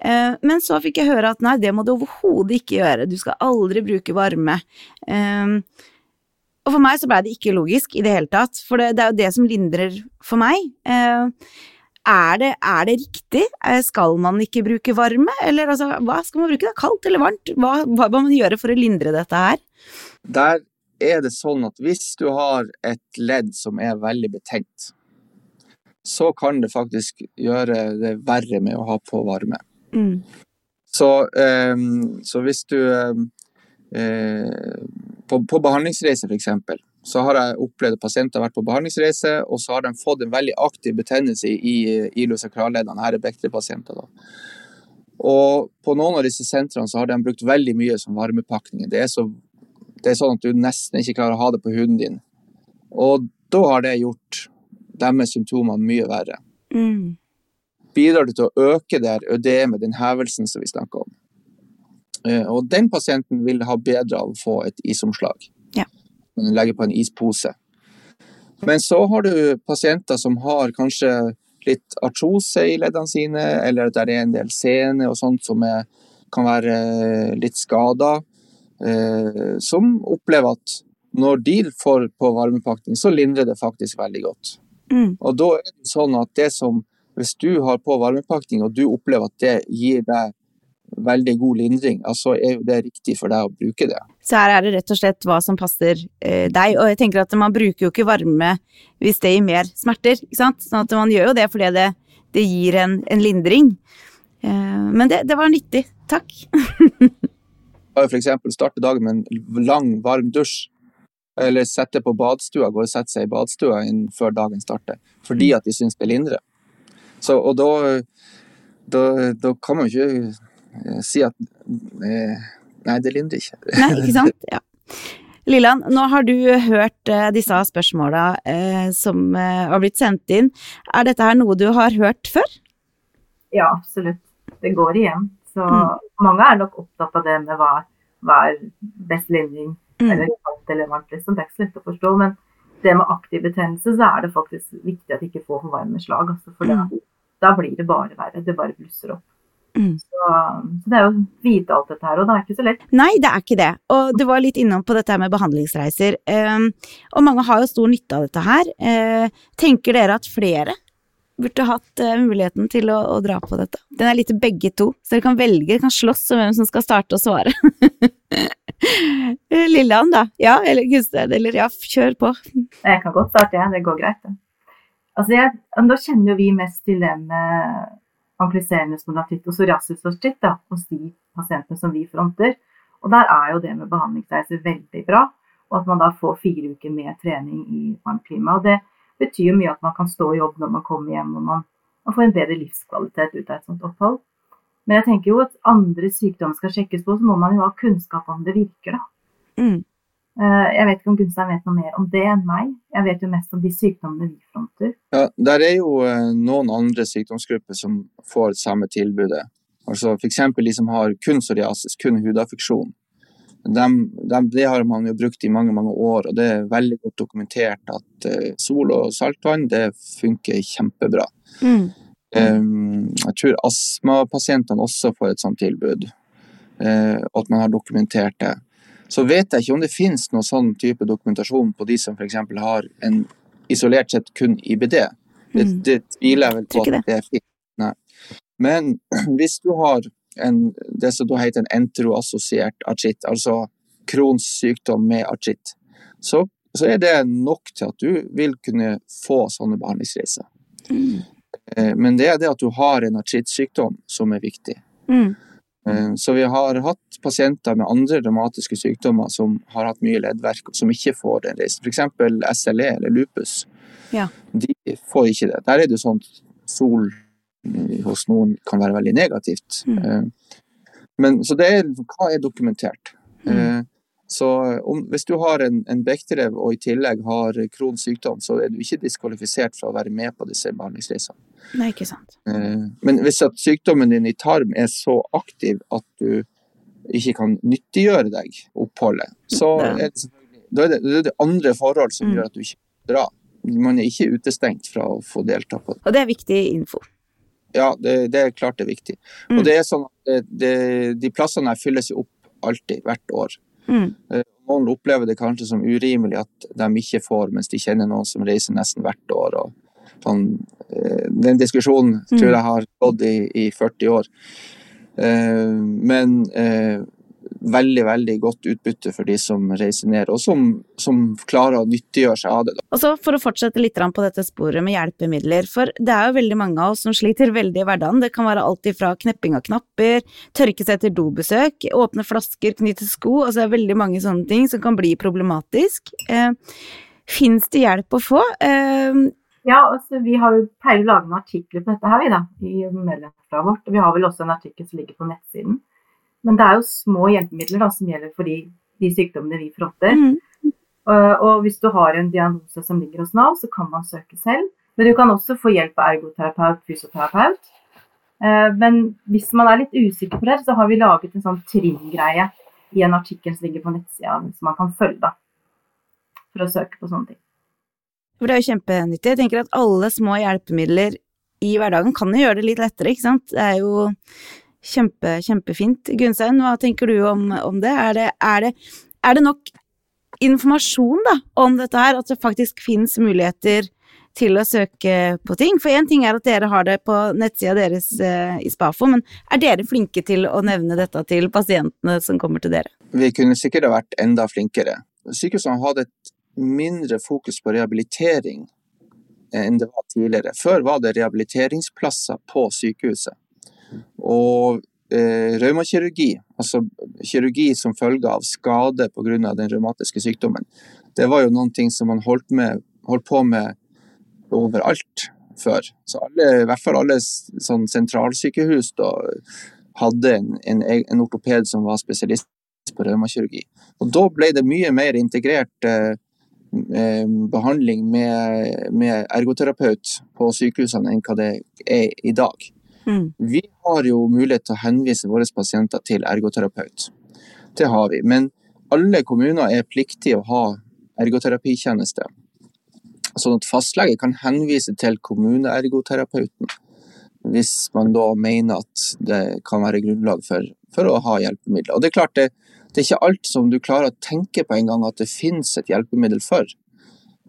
Eh, men så fikk jeg høre at nei, det må du overhodet ikke gjøre, du skal aldri bruke varme. Eh, og for meg så blei det ikke logisk i det hele tatt, for det, det, er jo det som lindrer for meg. Eh, er, det, er, det, riktig? Eh, skal man ikke bruke varme, eller altså, hva skal man bruke? da? Kaldt eller varmt? Hva, hva må man gjøre for å lindre dette her? Der er det sånn at hvis du har et ledd som er veldig betent, så kan det faktisk gjøre det verre med å ha på varme. Mm. Så, eh, så, hvis du um, Eh, på, på behandlingsreise f.eks., så har jeg opplevd at pasienter har vært på behandlingsreise, og så har de fått en veldig aktiv betennelse i ilosakralleddene. Her er Bechdel-pasienter. Og på noen av disse sentrene så har de brukt veldig mye som varmepakning. Det er, så, det er sånn at du nesten ikke klarer å ha det på huden din. Og da har det gjort deres symptomer mye verre. Mm. Bidrar du til å øke det ødemet, den hevelsen som vi snakker om. Eh, og den pasienten vil ha bedre av å få et isomslag. Ja. Legge på en ispose. Men så har du pasienter som har kanskje litt artrose i leddene sine, eller det er en del sene og sånt som er, kan være eh, litt skada. Eh, som opplever at når de får på varmepakning, så lindrer det faktisk veldig godt. Mm. Og da er det sånn at det som Hvis du har på varmepakning, og du opplever at det gir deg veldig god lindring, altså er jo det riktig for deg å bruke det. Så her er det rett og slett hva som passer eh, deg, og jeg tenker at man bruker jo ikke varme hvis det gir mer smerter, ikke sant. Sånn at man gjør jo det fordi det, det gir en, en lindring. Eh, men det, det, var nyttig. Takk. For eksempel starte dagen med en lang, varm dusj. Eller sette på badstua, gå og sette seg i badstua før dagen starter. Fordi mm. at de syns det lindrer. Så, og da, da, da kan man jo ikke si at eh, Nei, det lindrer ikke. Nei, ikke sant. Ja. Lilland, nå har du hørt uh, disse spørsmåla eh, som har blitt sendt inn. Er dette her noe du har hørt før? Ja, absolutt. Det går igjen. Så mm. mange er nok opptatt av det med hva, hva er best lindring, mm. eller kaldt eller varmt, liksom. Det er ikke så lett å forstå. Men det med aktiv betennelse, så er det faktisk viktig at de ikke får for varme slag. Altså, for mm. da, da blir det bare verre. Det bare blusser opp. Mm. Så, så, det er jo vite alt dette her, og det er ikke så lett. Nei, det er ikke det. Og du var litt innom på dette med behandlingsreiser. Um, og mange har jo stor nytte av dette her. Uh, tenker dere at flere burde hatt uh, muligheten til å, å, dra på dette? Den er litt til begge to, så dere kan velge, kan slåss om hvem som skal starte å svare. Lilleand, da. Ja, eller Gudsted, eller ja, kjør på. Jeg kan godt starte, jeg. Ja. Det går greit, det. Altså, jeg, da kjenner jo vi mest til det med ampliserende spondylitt og psoriasisartritt hos de pasientene som vi fronter. Og der er jo det med behandlingsreiser veldig bra. Og at man da får fire uker med trening i varmt klima. Og det betyr jo mye at man kan stå i jobb når man kommer hjem, og man, man får en bedre livskvalitet ut av et sånt opphold. Men jeg tenker jo at andre sykdommer skal sjekkes på, så må man jo ha kunnskap om det virker, da. Mm. Eh, jeg vet ikke om Gunstein vet noe mer om det enn meg. Jeg vet jo mest om de sykdommene vi fronter. Ja, Der er jo eh, noen andre sykdomsgrupper som får samme tilbudet. Altså F.eks. de som har kun psoriasis, kun hudaffeksjon. det har man jo brukt i mange mange år, og det er veldig godt dokumentert at uh, sol og saltvann det funker kjempebra. Mm. Jeg tror astmapasientene også får et sånt tilbud, og at man har dokumentert det. Så vet jeg ikke om det finnes noen sånn type dokumentasjon på de som f.eks. har en isolert sett kun IBD. Det, mm. det tviler jeg vel på at det er Nei. Men hvis du har en, det som da heter en enteroassosiert artritt, altså Crohns sykdom med artritt, så, så, er det nok til at du vil kunne få sånne behandlingsreiser. Mm. Eh, men det er det at du har en artrittsykdom som er viktig. Mm. Eh, så vi har hatt pasienter med andre dramatiske sykdommer som har hatt mye leddverk, og som ikke får den reisen. F.eks. SLE eller lupus. Ja. De får ikke det. Der er det sånn at sol hos noen kan være veldig negativt. Mm. Eh, men, så det er, hva er dokumentert? Mm. Eh, så om, hvis du har en, en bekkdrev og i tillegg har Crohns sykdom, så er du ikke diskvalifisert fra å være med på disse behandlingsreisene. Nei, ikke sant. Eh, men hvis at sykdommen din i tarm er så aktiv at du ikke kan nyttiggjøre deg oppholdet, så er det da er det, det, er det andre forhold som mm. gjør at du ikke drar. Man er ikke utestengt fra å få delta på det. Og det er viktig info. Ja, det, det er klart det er viktig. Mm. Og det er sånn at de plassene her fylles jo opp alltid, hvert år. Mm. Eh, noen opplever det kanskje som urimelig at de ikke får, mens de kjenner noen som reiser nesten hvert år. Sånn, eh, den diskusjonen mm. tror jeg har gått i, i 40 år. Eh, men veldig veldig godt utbytte for de som reiser ned, og som, som klarer å nyttiggjøre seg av det. Og så For å fortsette litt på dette sporet med hjelpemidler, for det er jo veldig mange av oss som sliter veldig i hverdagen. Det kan være alt ifra knepping av knapper, tørke seg etter dobesøk, åpne flasker, knytte sko, altså det er veldig mange sånne ting som kan bli problematisk. Eh, Fins det hjelp å få? Eh, ja, altså vi har jo pleier å lage noen artikler på dette her, vi da, i medlemsbladet vårt. Vi har vel også en artikkel som ligger på nettsiden. Men det er jo små hjelpemidler da, som gjelder for de, de sykdommene vi fronter. Mm. Uh, og hvis du har en diagnose som ligger hos Nav, så kan man søke selv. Men du kan også få hjelp av ergoterapeut, fysioterapeut. Uh, men hvis man er litt usikker på det, så har vi laget en sånn trimgreie i en artikkel som ligger på nettsida, som man kan følge da, for å søke på sånne ting. For det er jo kjempenyttig. Jeg tenker at alle små hjelpemidler i hverdagen kan jo gjøre det litt lettere, ikke sant. Det er jo Kjempe, kjempefint. Gunstein, hva tenker du om, om det? Er det, er, det? er det, nok informasjon da, om dette her, at det faktisk finnes muligheter til å søke på ting? For én ting er at dere har det på nettsida deres eh, i Spafo, men er dere flinke til å nevne dette til pasientene som kommer til dere? Vi kunne sikkert vært enda flinkere. Sykehusene hadde et mindre fokus på rehabilitering enn det var tidligere. Før var det rehabiliteringsplasser på sykehuset. Og eh, reumakirurgi, altså kirurgi som følge av skade pga. den revmatiske sykdommen, det var jo noen ting som man holdt, med, holdt på med overalt før. Så alle, i hvert fall alle sånn sentralsykehus da, hadde en, en, en, ortoped som var spesialist på reumakirurgi. Og da ble det mye mer integrert eh, behandling med, med, ergoterapeut på sykehusene enn hva det er i dag. Mm. Vi har jo mulighet til å henvise våre pasienter til ergoterapeut. Det har vi. Men alle kommuner er pliktige å ha ergoterapitjeneste. Sånn at fastlege kan henvise til kommuneergoterapeuten hvis man da mener at det kan være grunnlag for, for å ha hjelpemidler. Og Det er klart det, det, er ikke alt som du klarer å tenke på en gang at det finnes et hjelpemiddel for.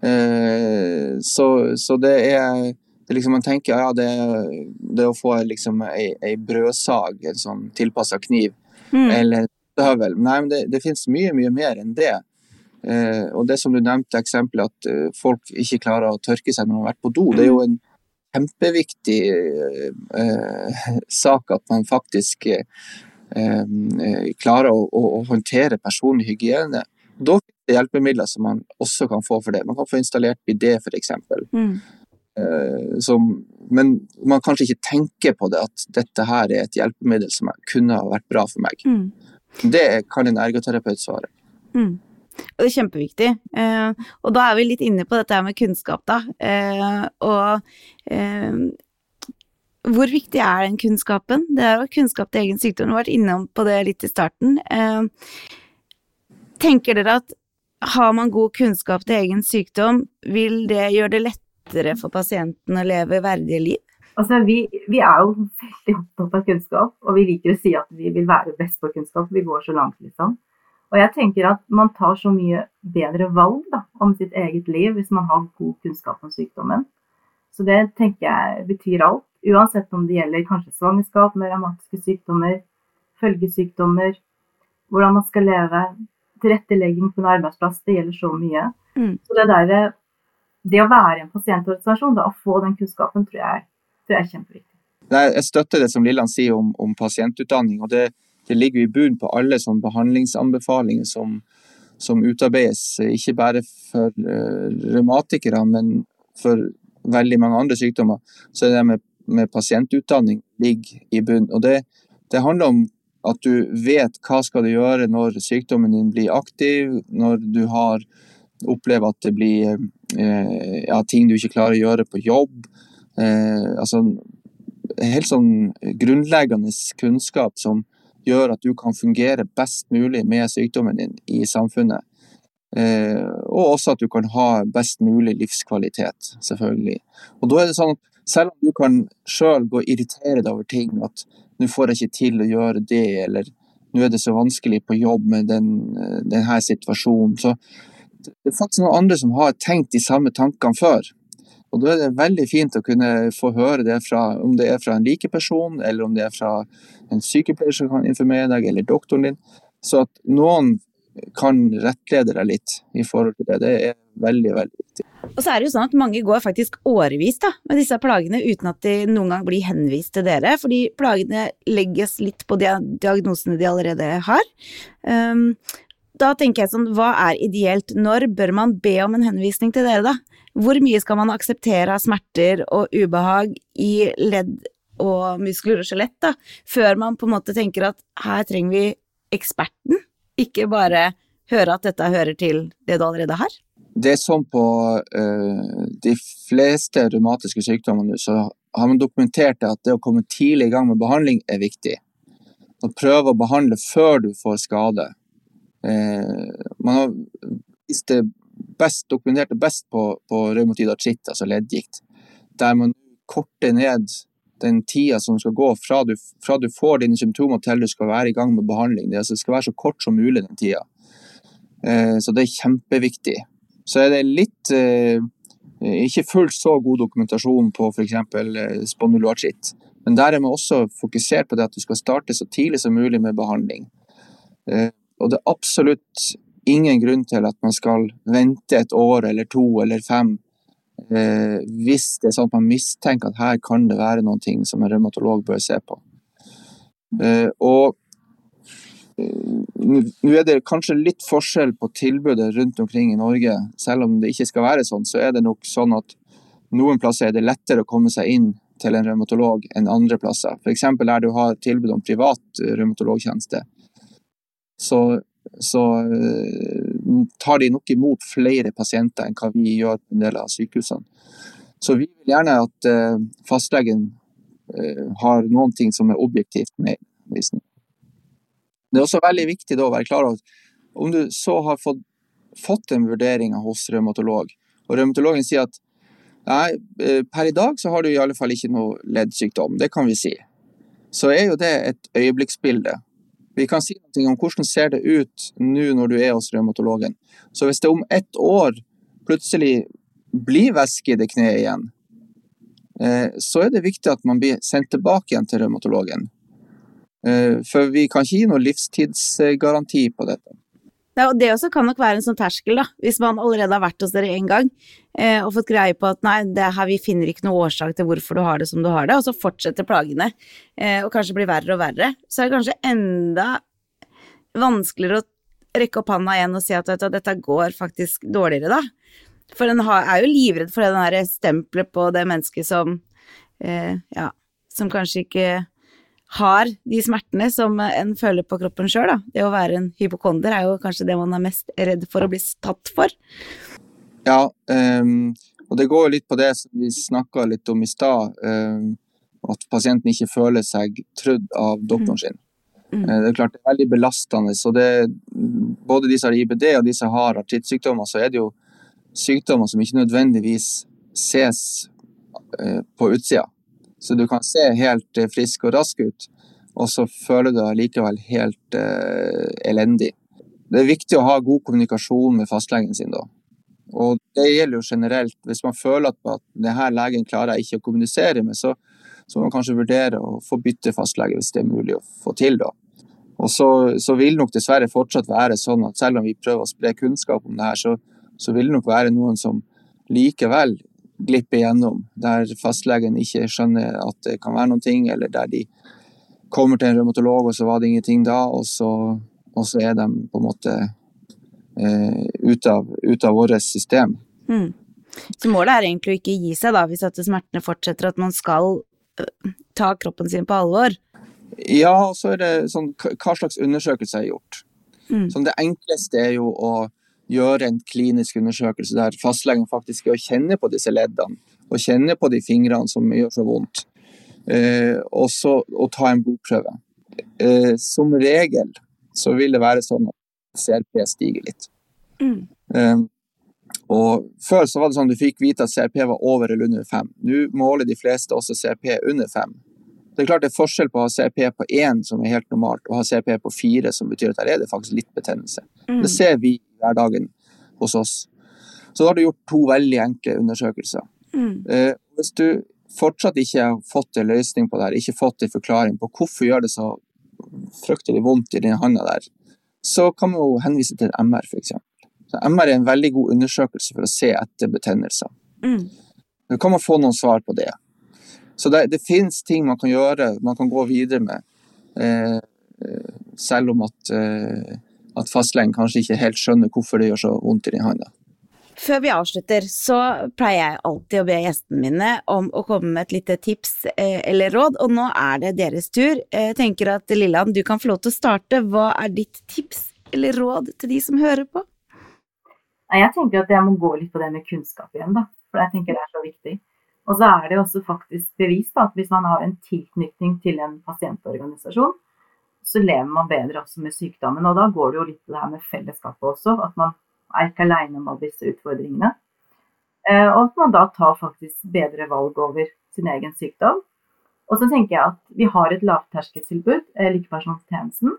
Eh, så, så det er liksom, man tenker ja, det, det å få liksom ei, ei brødsag, en sånn tilpassa kniv, mm. eller støvel Nei, men det, det finnes mye, mye mer enn det. Eh, og det som du nevnte, eksempelet at uh, folk ikke klarer å tørke seg når de har vært på do, det er jo en kjempeviktig eh, sak at man faktisk uh, klarer å, å, å, håndtere personlig hygiene. Da finnes det hjelpemidler som man også kan få for det. Man kan få installert bidé, f.eks. Mm. Eh, som, men man kanskje ikke tenker på det, at dette her er et hjelpemiddel som kunne ha vært bra for meg. Mm. Det kan en ergoterapeut svare. Mm. Det er kjempeviktig. Eh, og da er vi litt inne på dette med kunnskap, da. Eh, og eh, hvor viktig er den kunnskapen? Det er jo kunnskap til egen sykdom, du har vært innom på det litt i starten. Eh, tenker dere at har man god kunnskap til egen sykdom, vil det gjøre det lett lettere for pasienten å leve verdige liv? Altså, vi, vi, er jo veldig opptatt av kunnskap, og vi liker å si at vi vil være best på kunnskap. Vi går så langt, liksom. Og jeg tenker at man tar så mye bedre valg da, om sitt eget liv hvis man har god kunnskap om sykdommen. Så det tenker jeg betyr alt. Uansett om det gjelder kanskje svangerskap med revmatiske sykdommer, følgesykdommer, hvordan man skal leve, tilrettelegging på en arbeidsplass. Det gjelder så mye. Mm. Så det der det å være en pasientorganisasjon, da, å få den kunnskapen, tror jeg, tror jeg er kjempeviktig. Jeg støtter det som Lilland sier om, om pasientutdanning. og det, det ligger i bunnen på alle sånne behandlingsanbefalinger som, som utarbeides, ikke bare for uh, revmatikere, men for veldig mange andre sykdommer. Så det med, med pasientutdanning ligger i bunnen. Og det, det handler om at du vet hva skal du gjøre når sykdommen din blir aktiv, når du har opplever at det blir eh, ja, ting du ikke klarer å gjøre på jobb. Eh, altså helt sånn grunnleggende kunnskap som gjør at du kan fungere best mulig med sykdommen din i samfunnet. Eh, og også at du kan ha best mulig livskvalitet, selvfølgelig. Og da er det sånn at selv om du kan sjøl gå irriterende over ting, at nå får jeg ikke til å gjøre det, eller nå er det så vanskelig på jobb med den, eh, denne situasjonen, så, det er faktisk noen andre som har tenkt de samme tankene før. Og Da er det veldig fint å kunne få høre det fra, om det er fra en likeperson, eller om det er fra en sykepleier som kan informere deg, eller doktoren din. Så at noen kan rettlede deg litt i forhold til det, det er veldig, veldig viktig. Og så er det jo sånn at mange går faktisk årevis da, med disse plagene uten at de noen gang blir henvist til dere, fordi plagene legges litt på diagnosene de allerede har. Um, da tenker jeg sånn, hva er ideelt? Når bør man be om en henvisning til dere, da? Hvor mye skal man akseptere av smerter og ubehag i ledd og muskler og skjelett, da, før man på en måte tenker at her trenger vi eksperten, ikke bare høre at dette hører til det du allerede har? Det er sånn på uh, de fleste revmatiske sykdommer så har man dokumentert at det å komme tidlig i gang med behandling er viktig. Å prøve å behandle før du får skade. Uh, man har vist det best, dokumentert det best på, på revmatid artritt, altså leddgikt, der man korter ned den tida som skal gå fra du, fra du, får dine symptomer til du skal være i gang med behandling. Det, altså, skal være så kort som mulig den tida. Eh, så det er kjempeviktig. Så er det litt eh, ikke fullt så god dokumentasjon på f.eks. Eh, spondyloartritt. Men der er man også fokusert på det at du skal starte så tidlig som mulig med behandling. Eh, og det er absolutt ingen grunn til at man skal vente et år eller to eller fem eh, hvis det er sånn at man mistenker at her kan det være noen ting som en revmatolog bør se på. Eh, og eh, nå er det kanskje litt forskjell på tilbudet rundt omkring i Norge. Selv om det ikke skal være sånn, så er det nok sånn at noen plasser er det lettere å komme seg inn til en revmatolog enn andre plasser. F.eks. der du har tilbud om privat revmatologtjeneste. Så så eh, tar de nok imot flere pasienter enn hva vi gjør på en del av sykehusene. Så vi vil gjerne at eh, fastlegen eh, har noen ting som er objektivt med visning. Det er også veldig viktig å være klar over at om du så har fått, fått en vurdering hos revmatolog, og revmatologen sier at nei, per i dag så har du i alle fall ikke noe leddsykdom, det kan vi si, så er jo det et øyeblikksbilde. Vi kan si noe om hvordan ser det ut nå når du er hos revmatologen. Så hvis det om ett år plutselig blir væske i det kneet igjen, eh, så er det viktig at man blir sendt tilbake igjen til revmatologen. Eh, for vi kan ikke gi noen livstidsgaranti på dette. Det også kan nok være en sånn terskel, da, hvis man allerede har vært hos dere én gang og fått greie på at nei, det her, vi finner ikke noe årsak til hvorfor du har det som du har det, og så fortsetter plagene eh, og kanskje blir verre og verre, så er det kanskje enda vanskeligere å rekke opp handa igjen og si at, at, dette går faktisk dårligere, da. For en er jo livredd for det derre stempelet på det mennesket som eh, ja, som kanskje ikke har de smertene som en føler på kroppen sjøl, da. Det å være en hypokonder er jo kanskje det man er mest redd for å bli tatt for. Ja, um, og det går jo litt på det som vi snakka litt om i stad, um, at pasienten ikke føler seg trudd av doktoren sin. Mm. Uh, det er klart det er veldig belastende. så det, Både de som har IBD og de som har artrittsykdommer, så er det jo sykdommer som ikke nødvendigvis ses uh, på utsida. Så du kan se helt eh, frisk og rask ut, og så føler du deg likevel helt uh, elendig. Det er viktig å ha god kommunikasjon med fastlegen sin da. Og det gjelder jo generelt. Hvis man føler at, at denne legen klarer jeg ikke å kommunisere med, så, så må man kanskje vurdere å få bytte fastlege hvis det er mulig å få til. da. Og så, så, vil nok dessverre fortsatt være sånn at selv om vi prøver å spre kunnskap om det her, så, så vil det nok være noen som likevel glipper gjennom, der fastlegen ikke skjønner at det kan være noen ting, eller der de kommer til en revmatolog, og så var det ingenting da, og så, og så er de på en måte eh, ute av, ut av vårt system. Mm. Så målet er egentlig å ikke gi seg, da, hvis at smertene fortsetter, at man skal uh, ta kroppen sin på alvor? Ja, og så er det sånn hva slags undersøkelse er gjort. Mm. Sånn, det enkleste er jo å gjøre en klinisk undersøkelse der fastlegen faktisk er å kjenne på disse leddene, og kjenne på de fingrene som gjør så vondt, eh, og så og ta en blodprøve. Eh, som regel så vil det være sånn at CRP stiger litt. Mm. Um, og Før så var det sånn du fikk vite at CRP var over eller under 5. Nå måler de fleste også CRP under 5. Det er klart det er forskjell på å ha CRP på 1, som er helt normalt, og ha CRP på 4, som betyr at der er det faktisk litt betennelse. Mm. Det ser vi i hverdagen hos oss. Så da har du gjort to veldig enkle undersøkelser. Mm. Uh, hvis du fortsatt ikke har fått en løsning på det, her, ikke fått en forklaring på hvorfor gjør det så fryktelig vondt i den handa der, så kan man jo henvise til MR, f.eks. MR er en veldig god undersøkelse for å se etter betennelser. Mm. Så kan man få noen svar på det. Så det, det finnes ting man kan gjøre, man kan gå videre med. Eh, selv om at, eh, at fastlegen kanskje ikke helt skjønner hvorfor det gjør så vondt i den hånda. Før vi avslutter, så pleier jeg alltid å be gjestene mine om å komme med et lite tips eh, eller råd, og nå er det deres tur. Jeg tenker at Lilland, du kan få lov til å starte. Hva er ditt tips eller råd til de som hører på? Jeg tenker at jeg må gå litt på det med kunnskap igjen, da. For jeg tenker det er så viktig. Og så er det også faktisk bevist at hvis man har en tilknytning til en pasientorganisasjon, så lever man bedre også med sykdommen. Og da går det jo litt på det her med fellesskapet også. At man er ikke alene om alle disse utfordringene. Eh, og at man da tar faktisk bedre valg over sin egen sykdom. Og så tenker jeg at vi har et lavterskeltilbud, eh, Likepersonstjenesten.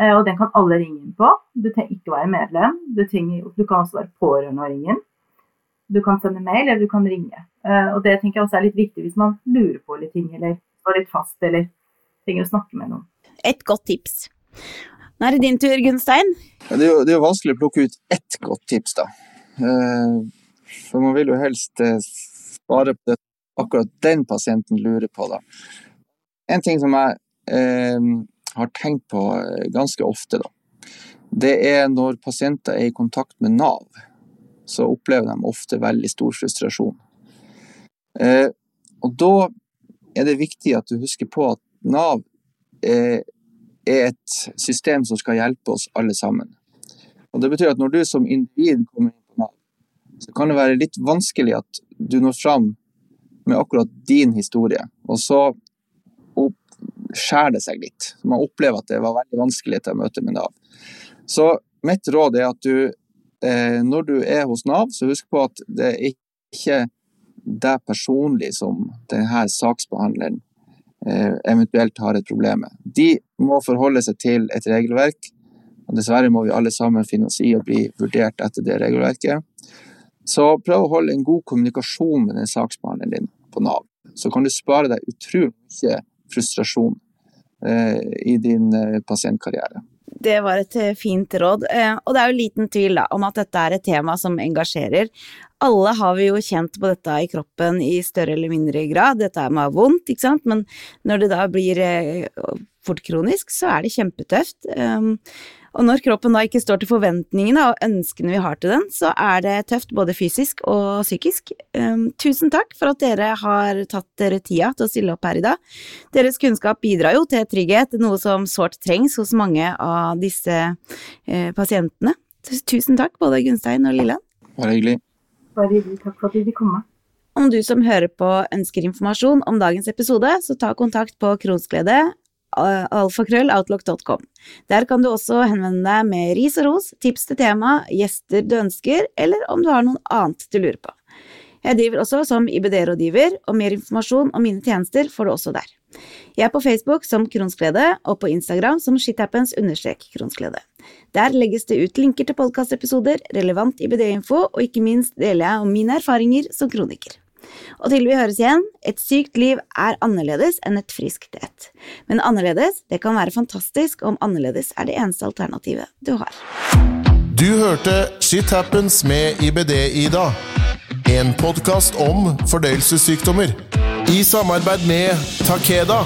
Eh, og den kan alle ringe inn på. Du trenger ikke være medlem. Du, trenger, du kan også være pårørende og ringe inn. Du kan sende mail, eller du kan ringe. Og det tenker jeg også er litt viktig hvis man lurer på litt ting, eller står litt fast, eller trenger å snakke med noen. Et godt tips. Nå er det din tur, Gunstein. Ja, det, er jo, det, er jo, vanskelig å plukke ut ett godt tips, da. Eh, for man vil jo helst eh, svare på det akkurat den pasienten lurer på, da. En ting som jeg eh, har tenkt på eh, ganske ofte, da. Det er når pasienter er i kontakt med Nav, så opplever de ofte veldig stor frustrasjon. Eh, og da er det viktig at du husker på at Nav eh, er et system som skal hjelpe oss alle sammen. Og Det betyr at når du som individ kommer inn på Nav, så kan det være litt vanskelig at du når fram med akkurat din historie. Og så skjærer det seg litt. Man opplever at det var veldig vanskelig til å møte med Nav. Så mitt råd er at du, eh, når du er hos Nav, så husk på at det er ikke deg personlig som denne saksbehandleren Eh, eventuelt har et problem med. De må forholde seg til et regelverk, og dessverre må vi alle sammen finne oss i å bli vurdert etter det regelverket. Så prøv å holde en god kommunikasjon med den saksbehandleren din på Nav. Så kan du spare deg utrolig mye frustrasjon eh, i din eh, pasientkarriere. Det var et eh, fint råd. Eh, og det er jo liten tvil da, om at dette er et tema som engasjerer. Alle har vi jo kjent på dette i kroppen i større eller mindre grad. Dette med vondt, ikke sant, men når det da blir eh, fort kronisk, så er det kjempetøft. Og når kroppen da ikke står til forventningene og ønskene vi har til den, så er det tøft både fysisk og psykisk. Um, tusen takk for at dere har tatt dere tida til å stille opp her i dag. Deres kunnskap bidrar jo til trygghet, noe som sårt trengs hos mange av disse uh, pasientene. Tusen takk, både Gunstein og Lilland. Bare hyggelig. Bare hyggelig. Takk for at du fikk komme. Om du som hører på ønsker informasjon om dagens episode, så ta kontakt på Kronsglede alfakrølloutlook.com. Der kan du også henvende deg med ris og ros, tips til tema, gjester du ønsker, eller om du har noe annet du lurer på. Jeg driver også som IBD-rådgiver, og mer informasjon om mine tjenester får du også der. Jeg er på Facebook som Kronsglede, og på Instagram som shithappens-kronsglede. Der legges det ut linker til podkastepisoder, relevant IBD-info, og ikke minst deler jeg om mine erfaringer som kroniker. Og til vi høres igjen, et sykt liv er annerledes enn et friskt et. Men annerledes, det kan være fantastisk om annerledes er det eneste alternativet du har. Du hørte Shit Happens med IBD-Ida. En podkast om fordøyelsessykdommer. I samarbeid med Takeda.